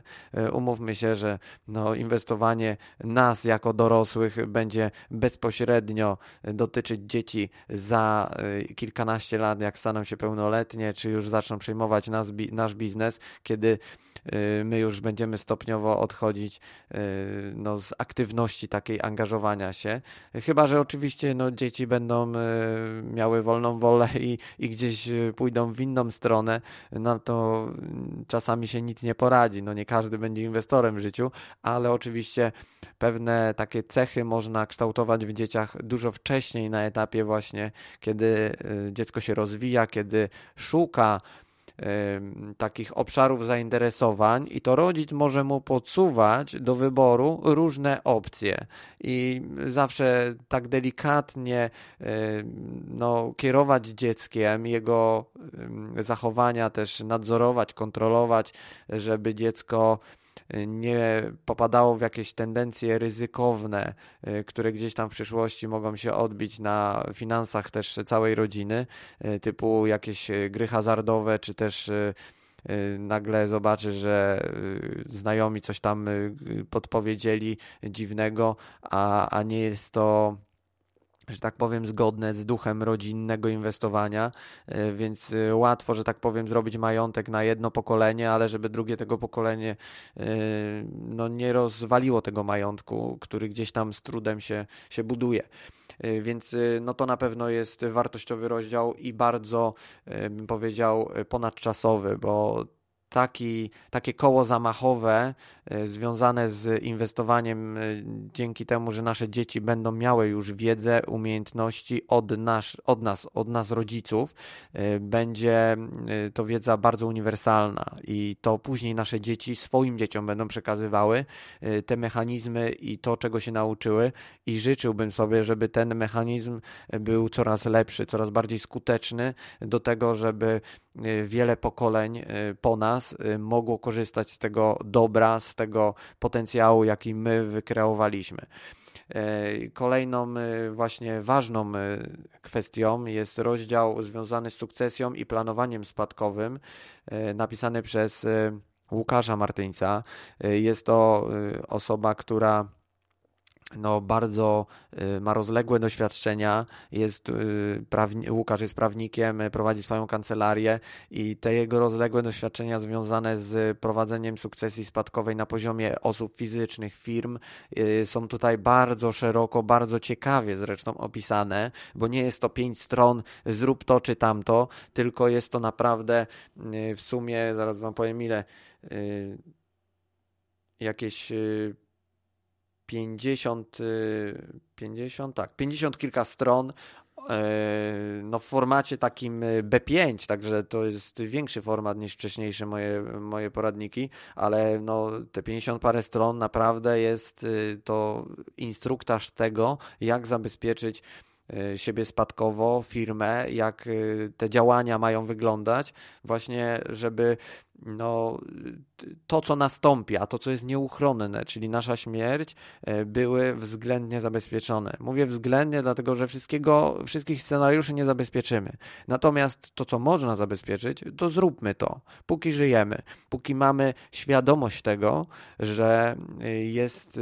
Umówmy się, że no, inwestowanie nas jako dorosłych będzie bezpośrednio dotyczyć dzieci za e, kilkanaście lat, jak staną się pełnoletnie, czy już zaczną przejmować nas, nasz biznes, kiedy my już będziemy stopniowo odchodzić no, z aktywności takiej angażowania się. Chyba, że oczywiście no, dzieci będą e, miały wolną wolę i, i gdzieś pójdą w inną stronę, no to czasami się nic nie poradzi. No nie każdy będzie inwestorem w życiu, ale oczywiście pewne takie cechy można kształtować w dzieciach dużo wcześniej na etapie właśnie, kiedy dziecko się rozwija, kiedy szuka takich obszarów zainteresowań i to rodzic może mu podsuwać do wyboru różne opcje. I zawsze tak delikatnie no, kierować dzieckiem, jego zachowania też nadzorować, kontrolować, żeby dziecko nie popadało w jakieś tendencje ryzykowne, y, które gdzieś tam w przyszłości mogą się odbić na finansach też całej rodziny, y, typu jakieś y, gry hazardowe, czy też nagle zobaczy, że znajomi coś tam podpowiedzieli dziwnego, a, a nie jest to że tak powiem, zgodne z duchem rodzinnego inwestowania, e, więc e, łatwo, że tak powiem, zrobić majątek na jedno pokolenie, ale żeby drugie tego pokolenie e, no, nie rozwaliło tego majątku, który gdzieś tam z trudem się, się buduje. Więc no to na pewno jest wartościowy rozdział i bardzo, bym powiedział, ponadczasowy, bo taki, takie koło zamachowe e, związane z inwestowaniem e, dzięki temu, że nasze dzieci będą miały już wiedzę, umiejętności od, nasz, od nas, od nas rodziców, e, będzie to wiedza bardzo uniwersalna. I to później nasze dzieci swoim dzieciom będą przekazywały te mechanizmy i to, czego się nauczyły. I życzyłbym sobie, żeby ten mechanizm był coraz lepszy, coraz bardziej skuteczny do tego, żeby wiele pokoleń po nas nas y, mogło korzystać z tego dobra, z tego potencjału, jaki my wykreowaliśmy. E, kolejną y, właśnie ważną y, kwestią jest rozdział związany z sukcesją i planowaniem spadkowym, e, napisany przez Łukasza Martyńca. E, jest to osoba, która no, bardzo y, ma rozległe doświadczenia, jest y, prawni- Łukasz jest prawnikiem, prowadzi swoją kancelarię i te jego rozległe doświadczenia związane z prowadzeniem sukcesji spadkowej na poziomie osób fizycznych, firm y, są tutaj bardzo szeroko, bardzo ciekawie zresztą opisane, bo nie jest to pięć stron, zrób to czy tamto, tylko jest to naprawdę w sumie, zaraz wam powiem ile, jakieś 50, 50, y, tak, 50 kilka stron e, no w formacie takim y, B5, także to jest większy format niż wcześniejsze moje, moje poradniki, ale no te 50 parę stron naprawdę jest y, to instruktaż tego, jak zabezpieczyć siebie spadkowo, firmę, jak te działania mają wyglądać, właśnie żeby no, to, co nastąpi, a to, co jest nieuchronne, czyli nasza śmierć, e, były względnie zabezpieczone. Mówię względnie, dlatego że wszystkiego, wszystkich scenariuszy nie zabezpieczymy. Natomiast to, co można zabezpieczyć, to zróbmy to, póki żyjemy, póki mamy świadomość tego, że e, jest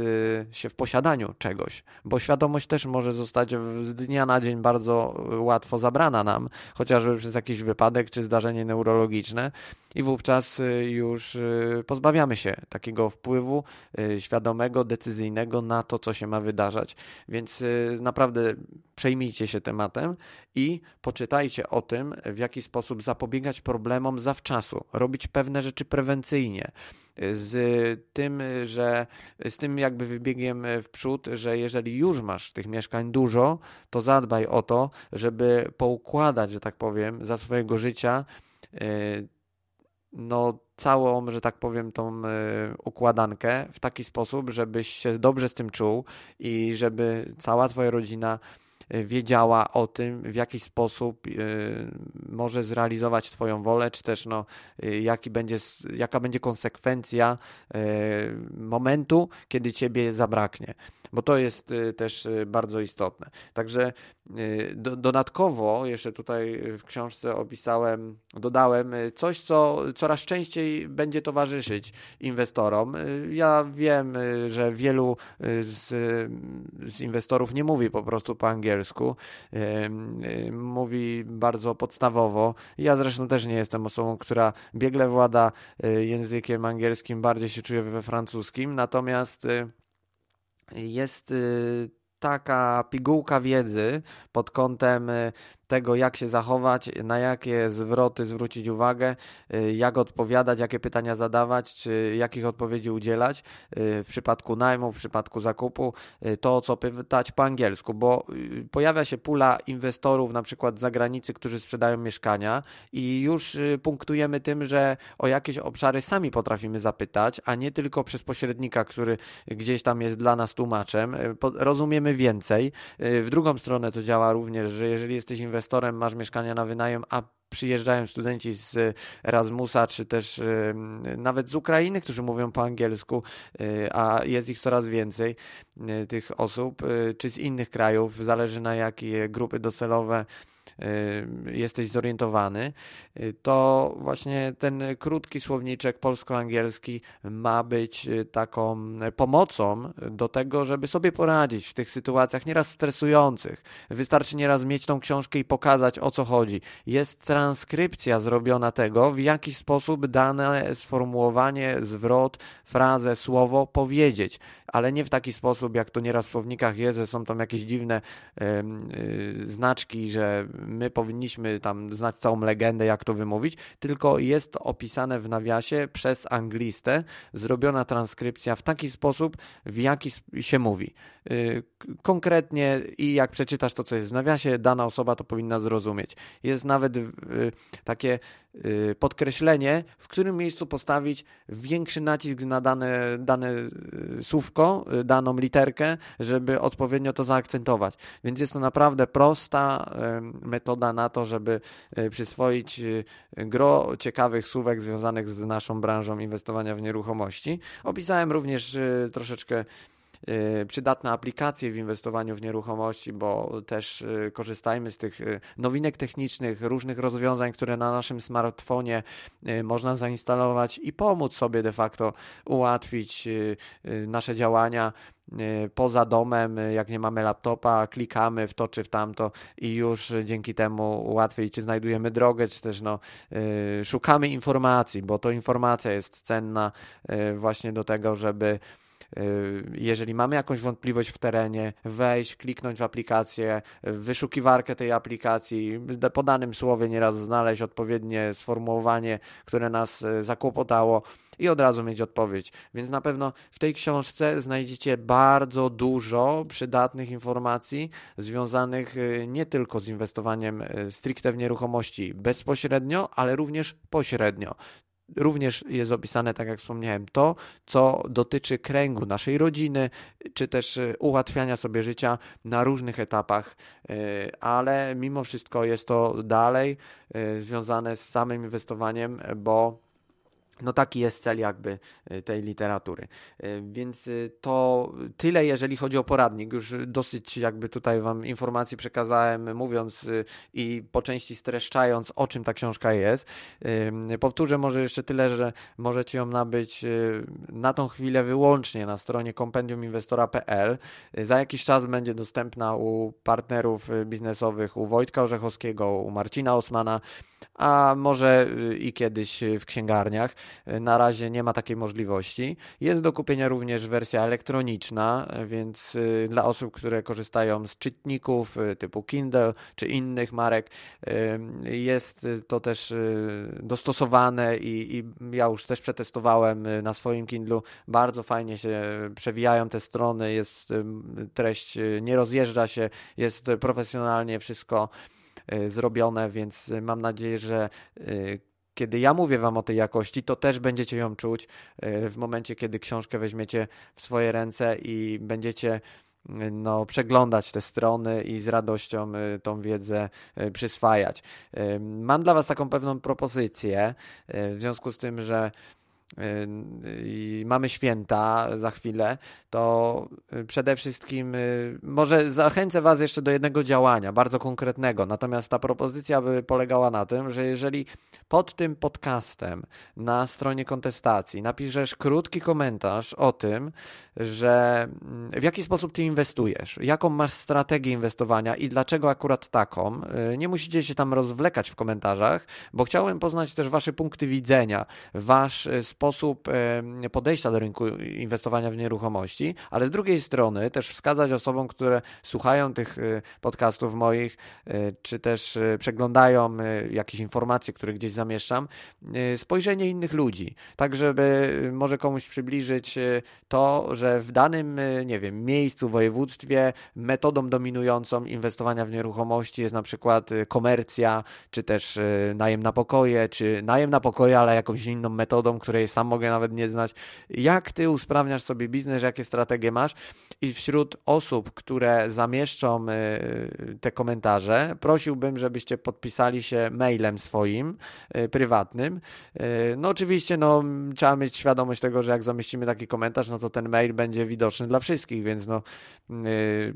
e, się w posiadaniu czegoś, bo świadomość też może zostać z dnia na dzień bardzo łatwo zabrana nam, chociażby przez jakiś wypadek czy zdarzenie neurologiczne i wówczas już pozbawiamy się takiego wpływu y, świadomego, decyzyjnego na to, co się ma wydarzać. Więc naprawdę przejmijcie się tematem i poczytajcie o tym, w jaki sposób zapobiegać problemom zawczasu, robić pewne rzeczy prewencyjnie z tym, że z tym jakby wybiegiem w przód, że jeżeli już masz tych mieszkań dużo, to zadbaj o to, żeby poukładać, że tak powiem, za swojego życia no, całą, że tak powiem, tą y, układankę w taki sposób, żebyś się dobrze z tym czuł i żeby cała Twoja rodzina e, wiedziała o tym, w jaki sposób y, może zrealizować Twoją wolę, czy też no, y, jaki będzie, jaka będzie konsekwencja momentu, kiedy Ciebie zabraknie bo to jest też bardzo istotne. Także do, dodatkowo jeszcze tutaj w książce opisałem, dodałem coś, co coraz częściej będzie towarzyszyć inwestorom. Ja wiem, że wielu z, z inwestorów nie mówi po prostu po angielsku, mówi bardzo podstawowo. Ja zresztą też nie jestem osobą, która biegle włada językiem angielskim, bardziej się czuję we francuskim, natomiast jest y, taka pigułka wiedzy pod kątem tego, jak się zachować, na jakie zwroty zwrócić uwagę, y, jak odpowiadać, jakie pytania zadawać, czy jakich odpowiedzi udzielać y, w przypadku najmu, w przypadku zakupu, y, to co pytać po angielsku, bo pojawia się pula inwestorów, na przykład z zagranicy, którzy sprzedają mieszkania i już punktujemy tym, że o jakieś obszary sami potrafimy zapytać, a nie tylko przez pośrednika, który gdzieś tam jest dla nas tłumaczem. Rozumiemy więcej. W drugą stronę to działa również, że jeżeli jesteś inwestorem, inwestorem, masz mieszkania na wynajem, a przyjeżdżają studenci z Erasmusa, czy też nawet z Ukrainy, którzy mówią po angielsku, y, a jest ich coraz więcej, y, tych osób, czy z innych krajów, zależy na jakie grupy docelowe jesteś zorientowany, y, to właśnie ten krótki słowniczek polsko-angielski ma być y, taką pomocą do tego, żeby sobie poradzić w tych sytuacjach nieraz stresujących. Wystarczy nieraz mieć tą książkę i pokazać o co chodzi. Jest transkrypcja zrobiona tego, w jaki sposób dane sformułowanie, zwrot, frazę, słowo powiedzieć, ale nie w taki sposób, jak to nieraz w słownikach jest, że są tam jakieś dziwne yy, znaczki, że my powinniśmy tam znać całą legendę, jak to wymówić, tylko jest opisane w nawiasie przez anglistę, zrobiona transkrypcja w taki sposób, w jaki się mówi. Y, konkretnie i jak przeczytasz to, co jest w nawiasie, dana osoba to powinna zrozumieć. Jest nawet y, takie y, podkreślenie, w którym miejscu postawić większy nacisk na dane, dane słówko, daną literkę, żeby odpowiednio to zaakcentować. Więc jest to naprawdę prosta metoda na to, żeby przyswoić gro ciekawych słówek związanych z naszą branżą inwestowania w nieruchomości. Opisałem również troszeczkę przydatne aplikacje w inwestowaniu w nieruchomości, bo też y, korzystajmy z tych y, nowinek technicznych, różnych rozwiązań, które na naszym smartfonie można zainstalować i pomóc sobie de facto ułatwić nasze działania poza domem, jak nie mamy laptopa, klikamy w to czy w tamto i już dzięki temu łatwiej czy znajdujemy drogę, czy też no, szukamy informacji, bo to informacja jest cenna właśnie do tego, żeby Y, jeżeli mamy jakąś wątpliwość w terenie, wejść, kliknąć w aplikację, wyszukiwarkę tej aplikacji, po danym słowie nieraz znaleźć odpowiednie sformułowanie, które nas y, zakłopotało i od razu mieć odpowiedź. Więc na pewno w tej książce znajdziecie bardzo dużo przydatnych informacji związanych y, nie tylko z inwestowaniem stricte w nieruchomości bezpośrednio, ale również pośrednio. Również jest opisane, tak jak wspomniałem, to, co dotyczy kręgu naszej rodziny, czy też y, ułatwiania sobie życia na różnych etapach, y, ale mimo wszystko jest to dalej y, związane z samym inwestowaniem, bo no taki jest cel jakby y, tej literatury. Y, więc y, to tyle, jeżeli chodzi o poradnik. Już dosyć jakby tutaj Wam informacji przekazałem, mówiąc i po części streszczając, o czym ta książka jest. Powtórzę może jeszcze tyle, że możecie ją nabyć na tą chwilę wyłącznie na stronie kompendiuminwestora.pl. Za jakiś czas będzie dostępna u partnerów biznesowych, u Wojtka Orzechowskiego, u Marcina Osmana a może i kiedyś w księgarniach. Y, na razie nie ma takiej możliwości. Jest do kupienia również wersja elektroniczna, więc dla osób, które korzystają z czytników typu Kindle czy innych marek, jest to też dostosowane i, i ja już też przetestowałem na swoim Kindlu. Bardzo fajnie się przewijają te strony, jest treść, nie rozjeżdża się, jest profesjonalnie wszystko zrobione, więc mam nadzieję, że kiedy ja mówię Wam o tej jakości, to też będziecie ją czuć e, w momencie, kiedy książkę weźmiecie w swoje ręce i będziecie no, przeglądać te strony i z radością tą wiedzę przyswajać. Mam dla Was taką pewną propozycję, w związku z tym, że i mamy święta za chwilę, to przede wszystkim y, może zachęcę Was jeszcze do jednego działania, bardzo konkretnego. Natomiast ta propozycja by polegała na tym, że jeżeli pod tym podcastem na stronie kontestacji napiszesz krótki komentarz o tym, że mm, w jaki sposób Ty inwestujesz, jaką masz strategię inwestowania i dlaczego akurat taką, y, nie musicie się tam rozwlekać w komentarzach, bo chciałem poznać też Wasze punkty widzenia, Wasz sposób y, sposób podejścia do rynku inwestowania w nieruchomości, ale z drugiej strony też wskazać osobom, które słuchają tych podcastów moich, czy też przeglądają jakieś informacje, które gdzieś zamieszczam, spojrzenie innych ludzi, tak żeby może komuś przybliżyć to, że w danym, nie wiem, miejscu, województwie metodą dominującą inwestowania w nieruchomości jest na przykład komercja, czy też najem na pokoje, czy najem na pokoje, ale jakąś inną metodą, której sam mogę nawet nie znać. Jak ty usprawniasz sobie biznes, jakie strategie masz? I wśród osób, które zamieszczą y, te komentarze, prosiłbym, żebyście podpisali się mailem swoim, y, prywatnym. Y, no oczywiście, no, trzeba mieć świadomość tego, że jak zamieścimy taki komentarz, no to ten mail będzie widoczny dla wszystkich, więc no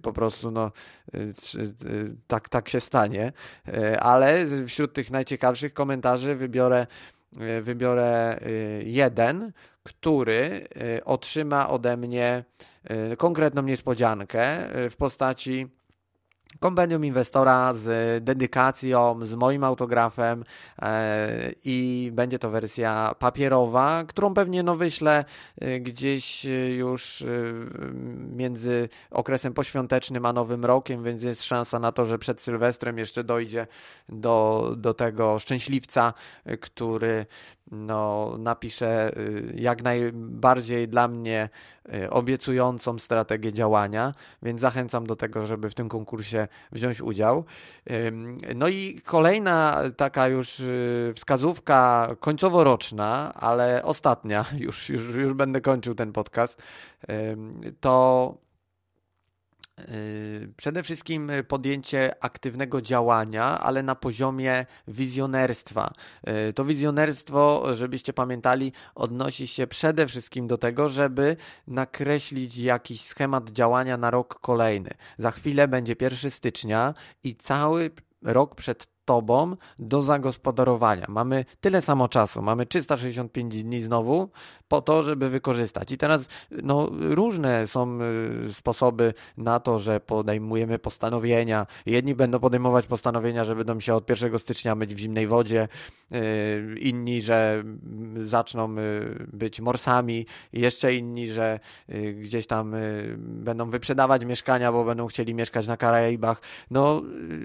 po prostu no tak, tak się stanie. Ale wśród tych najciekawszych komentarzy wybiorę wybiorę e, jeden, który e, otrzyma ode mnie konkretną niespodziankę w postaci kompendium inwestora z dedykacją, z moim autografem e, i będzie to wersja papierowa, którą pewnie no wyślę e, gdzieś już e, między okresem poświątecznym a Nowym Rokiem, więc jest szansa na to, że przed Sylwestrem jeszcze dojdzie do, do tego szczęśliwca, który no, napisze y, jak najbardziej dla mnie obiecującą strategię działania, więc zachęcam do tego, żeby w tym konkursie wziąć udział. No i kolejna taka już y, wskazówka końcowo-roczna, ale ostatnia, już, już, już będę kończył ten podcast, to przede wszystkim podjęcie aktywnego działania, ale na poziomie wizjonerstwa. Yy, to wizjonerstwo, żebyście pamiętali, odnosi się przede wszystkim do tego, żeby nakreślić jakiś schemat działania na rok kolejny. Za chwilę będzie 1 stycznia i cały rok przed tobą do zagospodarowania. Mamy tyle samo czasu, mamy 365 dni znowu po to, żeby wykorzystać. I teraz no, różne są y, sposoby na to, że podejmujemy postanowienia. Jedni będą podejmować postanowienia, że będą się od 1 stycznia myć w zimnej wodzie, y, inni, że zaczną y, być morsami, jeszcze inni, że gdzieś tam będą wyprzedawać mieszkania, bo będą chcieli mieszkać na Karaibach. No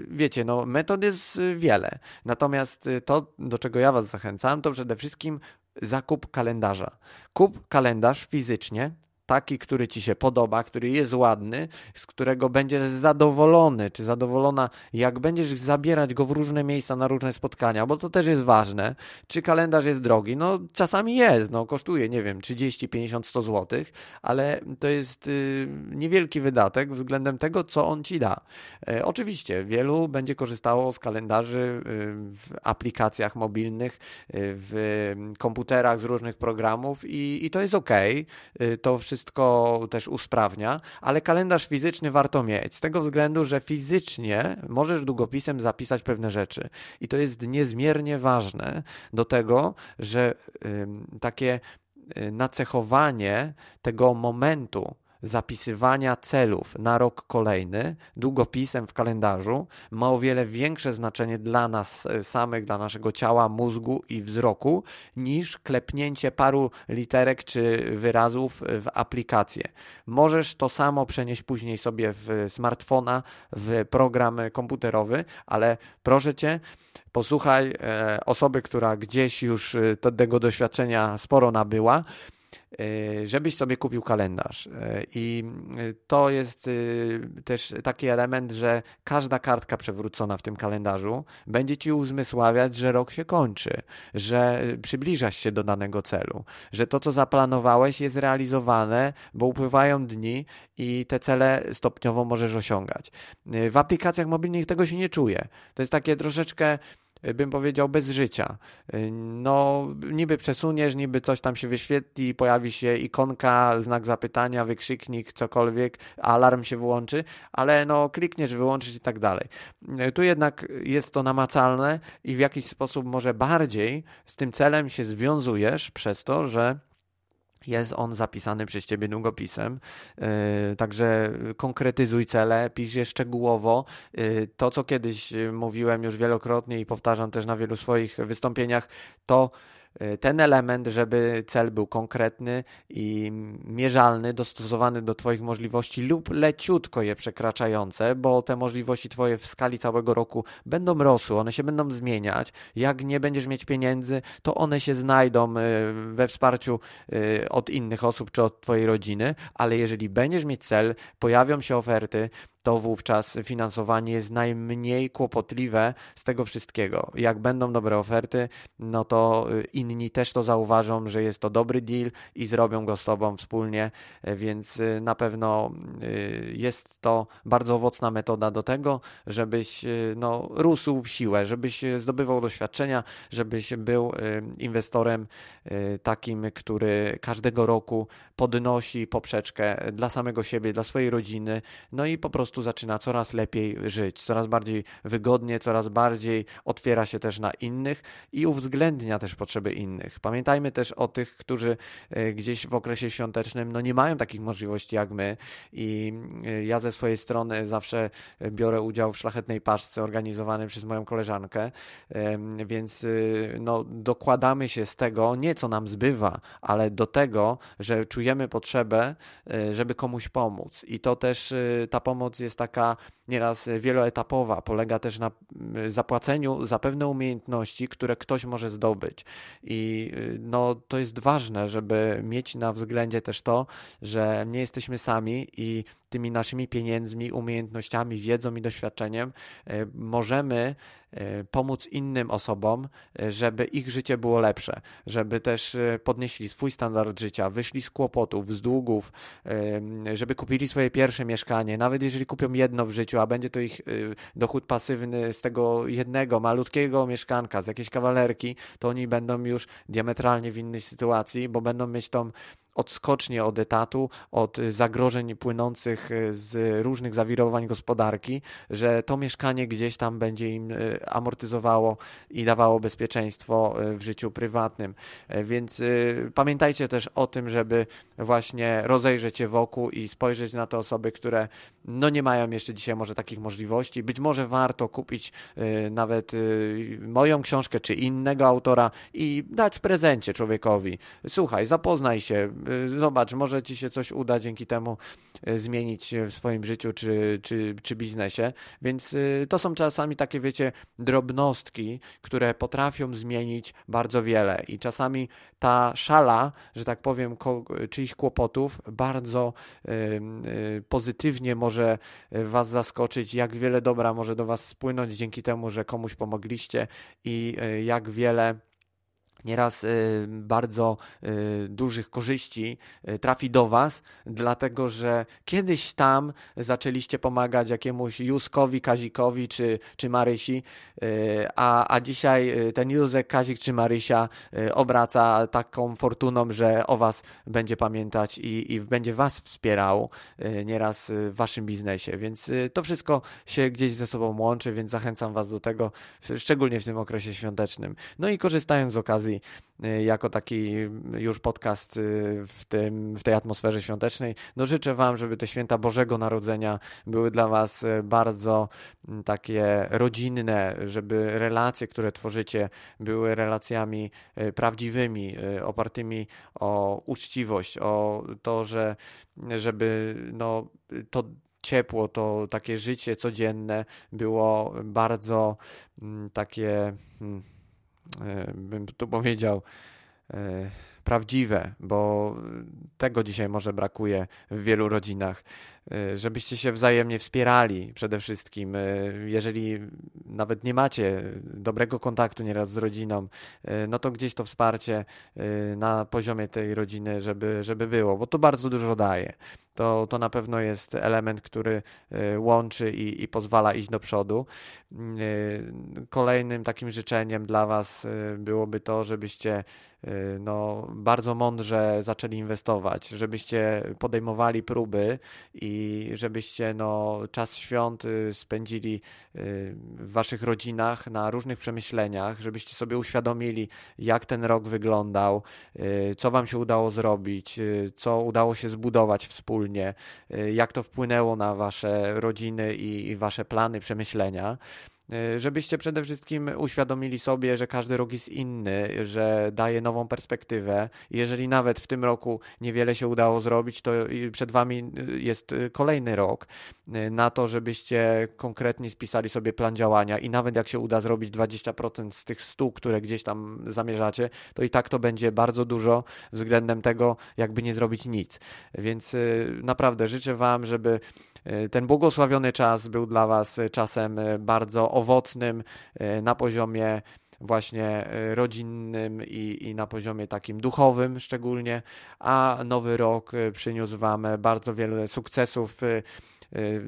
wiecie, no metod jest wiele. Natomiast to, do czego ja Was zachęcam, to przede wszystkim zakup kalendarza. Kup kalendarz fizycznie, taki, który ci się podoba, który jest ładny, z którego będziesz zadowolony, czy zadowolona, jak będziesz zabierać go w różne miejsca, na różne spotkania, bo to też jest ważne. Czy kalendarz jest drogi? No, czasami jest, no, kosztuje, nie wiem, 30, 50, 100 zł, ale to jest y, niewielki wydatek względem tego, co on ci da. E, oczywiście, wielu będzie korzystało z kalendarzy y, w aplikacjach mobilnych, y, w komputerach z różnych programów i, i to jest ok. To wszystko wszystko też usprawnia, ale kalendarz fizyczny warto mieć z tego względu, że fizycznie możesz długopisem zapisać pewne rzeczy. I to jest niezmiernie ważne do tego, że takie y, nacechowanie tego momentu, zapisywania celów na rok kolejny długopisem w kalendarzu ma o wiele większe znaczenie dla nas e, samych, dla naszego ciała, mózgu i wzroku niż klepnięcie paru literek czy wyrazów w aplikację. Możesz to samo przenieść później sobie w smartfona, w program komputerowy, ale proszę cię, posłuchaj e, osoby, która gdzieś już e, tego doświadczenia sporo nabyła żebyś sobie kupił kalendarz. E, I to jest e, też taki element, że każda kartka przewrócona w tym kalendarzu będzie ci uzmysławiać, że rok się kończy, że przybliżasz się do danego celu, że to, co zaplanowałeś, jest realizowane, bo upływają dni i te cele stopniowo możesz osiągać. W aplikacjach mobilnych tego się nie czuje. To jest takie troszeczkę bym powiedział, bez życia. No, niby przesuniesz, niby coś tam się wyświetli, pojawi się ikonka, znak zapytania, wykrzyknik, cokolwiek, alarm się włączy, ale no, klikniesz, wyłączysz i tak dalej. Tu jednak jest to namacalne i w jakiś sposób może bardziej z tym celem się związujesz przez to, że jest on zapisany przez ciebie długopisem, yy, także konkretyzuj cele, pisz je szczegółowo. Yy, to, co kiedyś mówiłem już wielokrotnie i powtarzam też na wielu swoich wystąpieniach, to y, ten element, żeby cel był konkretny i mierzalny, dostosowany do Twoich możliwości lub leciutko je przekraczające, bo te możliwości Twoje w skali całego roku będą rosły, one się będą zmieniać. Jak nie będziesz mieć pieniędzy, to one się znajdą y, we wsparciu od innych osób czy od Twojej rodziny, ale jeżeli będziesz mieć cel, pojawią się oferty, to wówczas finansowanie jest najmniej kłopotliwe z tego wszystkiego. Jak będą dobre oferty, no to y, inni też to zauważą, że jest to dobry deal i zrobią go z Tobą wspólnie, y, więc y, na pewno jest to bardzo owocna metoda do tego, żebyś no, rósł w siłę, żebyś zdobywał doświadczenia, żebyś był inwestorem takim, który każdego roku podnosi poprzeczkę dla samego siebie, dla swojej rodziny, no i po prostu prostu zaczyna coraz lepiej żyć, coraz bardziej wygodnie, coraz bardziej otwiera się też na innych i uwzględnia też potrzeby innych. Pamiętajmy też o tych, którzy e, gdzieś w okresie świątecznym no nie mają takich możliwości jak my i e, ja ze swojej strony zawsze biorę udział w szlachetnej paczce organizowanej przez moją koleżankę, więc e, no, dokładamy się z tego nie co nam zbywa, ale do tego, że czujemy potrzebę, żeby komuś pomóc i to też ta pomoc jest taka nieraz wieloetapowa, polega też na mm, zapłaceniu za pewne umiejętności, które ktoś może zdobyć. I y, no, to jest ważne, żeby mieć na względzie też to, że nie jesteśmy sami i tymi naszymi pieniędzmi, umiejętnościami, wiedzą i doświadczeniem y, możemy pomóc innym osobom, żeby ich życie było lepsze, żeby też podnieśli swój standard życia, wyszli z kłopotów, z długów, żeby kupili swoje pierwsze mieszkanie, nawet jeżeli kupią jedno w życiu, a będzie to ich dochód pasywny z tego jednego malutkiego mieszkanka, z jakiejś kawalerki, to oni będą już diametralnie w innej sytuacji, bo będą mieć tą odskocznie od etatu, od zagrożeń płynących z różnych zawirowań gospodarki, że to mieszkanie gdzieś tam będzie im e, amortyzowało i dawało bezpieczeństwo w życiu prywatnym. E, więc pamiętajcie też o tym, żeby właśnie rozejrzeć się wokół i spojrzeć na te osoby, które no nie mają jeszcze dzisiaj może takich możliwości. Być może warto kupić nawet moją książkę czy innego autora i dać w prezencie człowiekowi. Słuchaj, zapoznaj się, Y, zobacz, może ci się coś uda dzięki temu y, zmienić w swoim życiu czy, czy, czy biznesie. Więc y, to są czasami takie, wiecie, drobnostki, które potrafią zmienić bardzo wiele. I czasami ta szala, że tak powiem, czyichś kłopotów bardzo pozytywnie może Was zaskoczyć, jak wiele dobra może do Was spłynąć dzięki temu, że komuś pomogliście i jak wiele nieraz y, bardzo y, dużych korzyści y, trafi do Was, dlatego że kiedyś tam zaczęliście pomagać jakiemuś Józkowi, Kazikowi czy, czy Marysi, a, a dzisiaj ten Józek, Kazik czy Marysia obraca taką fortuną, że o Was będzie pamiętać i, i będzie Was wspierał nieraz w Waszym biznesie, więc to wszystko się gdzieś ze sobą łączy, więc zachęcam Was do tego, szczególnie w tym okresie świątecznym. No i korzystając z okazji Y, jako taki już podcast y, w, tym, w tej atmosferze świątecznej. No życzę Wam, żeby te święta Bożego Narodzenia były dla Was y, bardzo mm, takie rodzinne, żeby relacje, które tworzycie, były relacjami prawdziwymi, opartymi o uczciwość, o to, że żeby no, to ciepło, to takie życie codzienne było bardzo mm, takie hmm, bym tu powiedział, e, prawdziwe, bo tego dzisiaj może brakuje w wielu rodzinach. E, żebyście się wzajemnie wspierali przede wszystkim. Jeżeli nawet nie macie dobrego kontaktu nieraz z rodziną, no to gdzieś to wsparcie na poziomie tej rodziny, żeby, żeby było, bo to bardzo dużo daje to, to na pewno jest element, który y, łączy i, i pozwala iść do przodu. Y, kolejnym takim życzeniem dla Was y, byłoby to, żebyście no, bardzo mądrze zaczęli inwestować, żebyście podejmowali próby i żebyście no, czas świąt spędzili w Waszych rodzinach na różnych przemyśleniach, żebyście sobie uświadomili, jak ten rok wyglądał, co Wam się udało zrobić, co udało się zbudować wspólnie y, jak to wpłynęło na wasze rodziny i wasze plany, przemyślenia. E, żebyście przede wszystkim uświadomili sobie, że każdy rok jest inny, że daje nową perspektywę. Jeżeli nawet w tym roku niewiele się udało zrobić, to przed Wami e, jest e, kolejny rok na to, żebyście konkretnie spisali sobie plan działania i nawet jak się uda zrobić 20% z tych 100, które gdzieś tam zamierzacie, to i tak to będzie bardzo dużo względem tego, jakby nie zrobić nic. Więc naprawdę życzę Wam, żeby ten błogosławiony czas był dla Was czasem bardzo owocnym e, na poziomie właśnie e, rodzinnym i, i na poziomie takim duchowym szczególnie, a nowy rok e, przyniósł Wam bardzo wiele sukcesów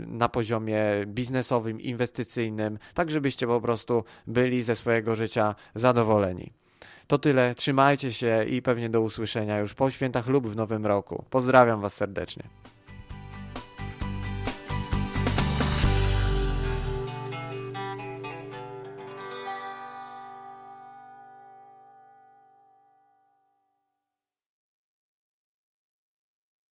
na poziomie biznesowym, inwestycyjnym, tak żebyście po prostu byli ze swojego życia zadowoleni. To tyle, trzymajcie się i pewnie do usłyszenia już po świętach lub w nowym roku. Pozdrawiam Was serdecznie.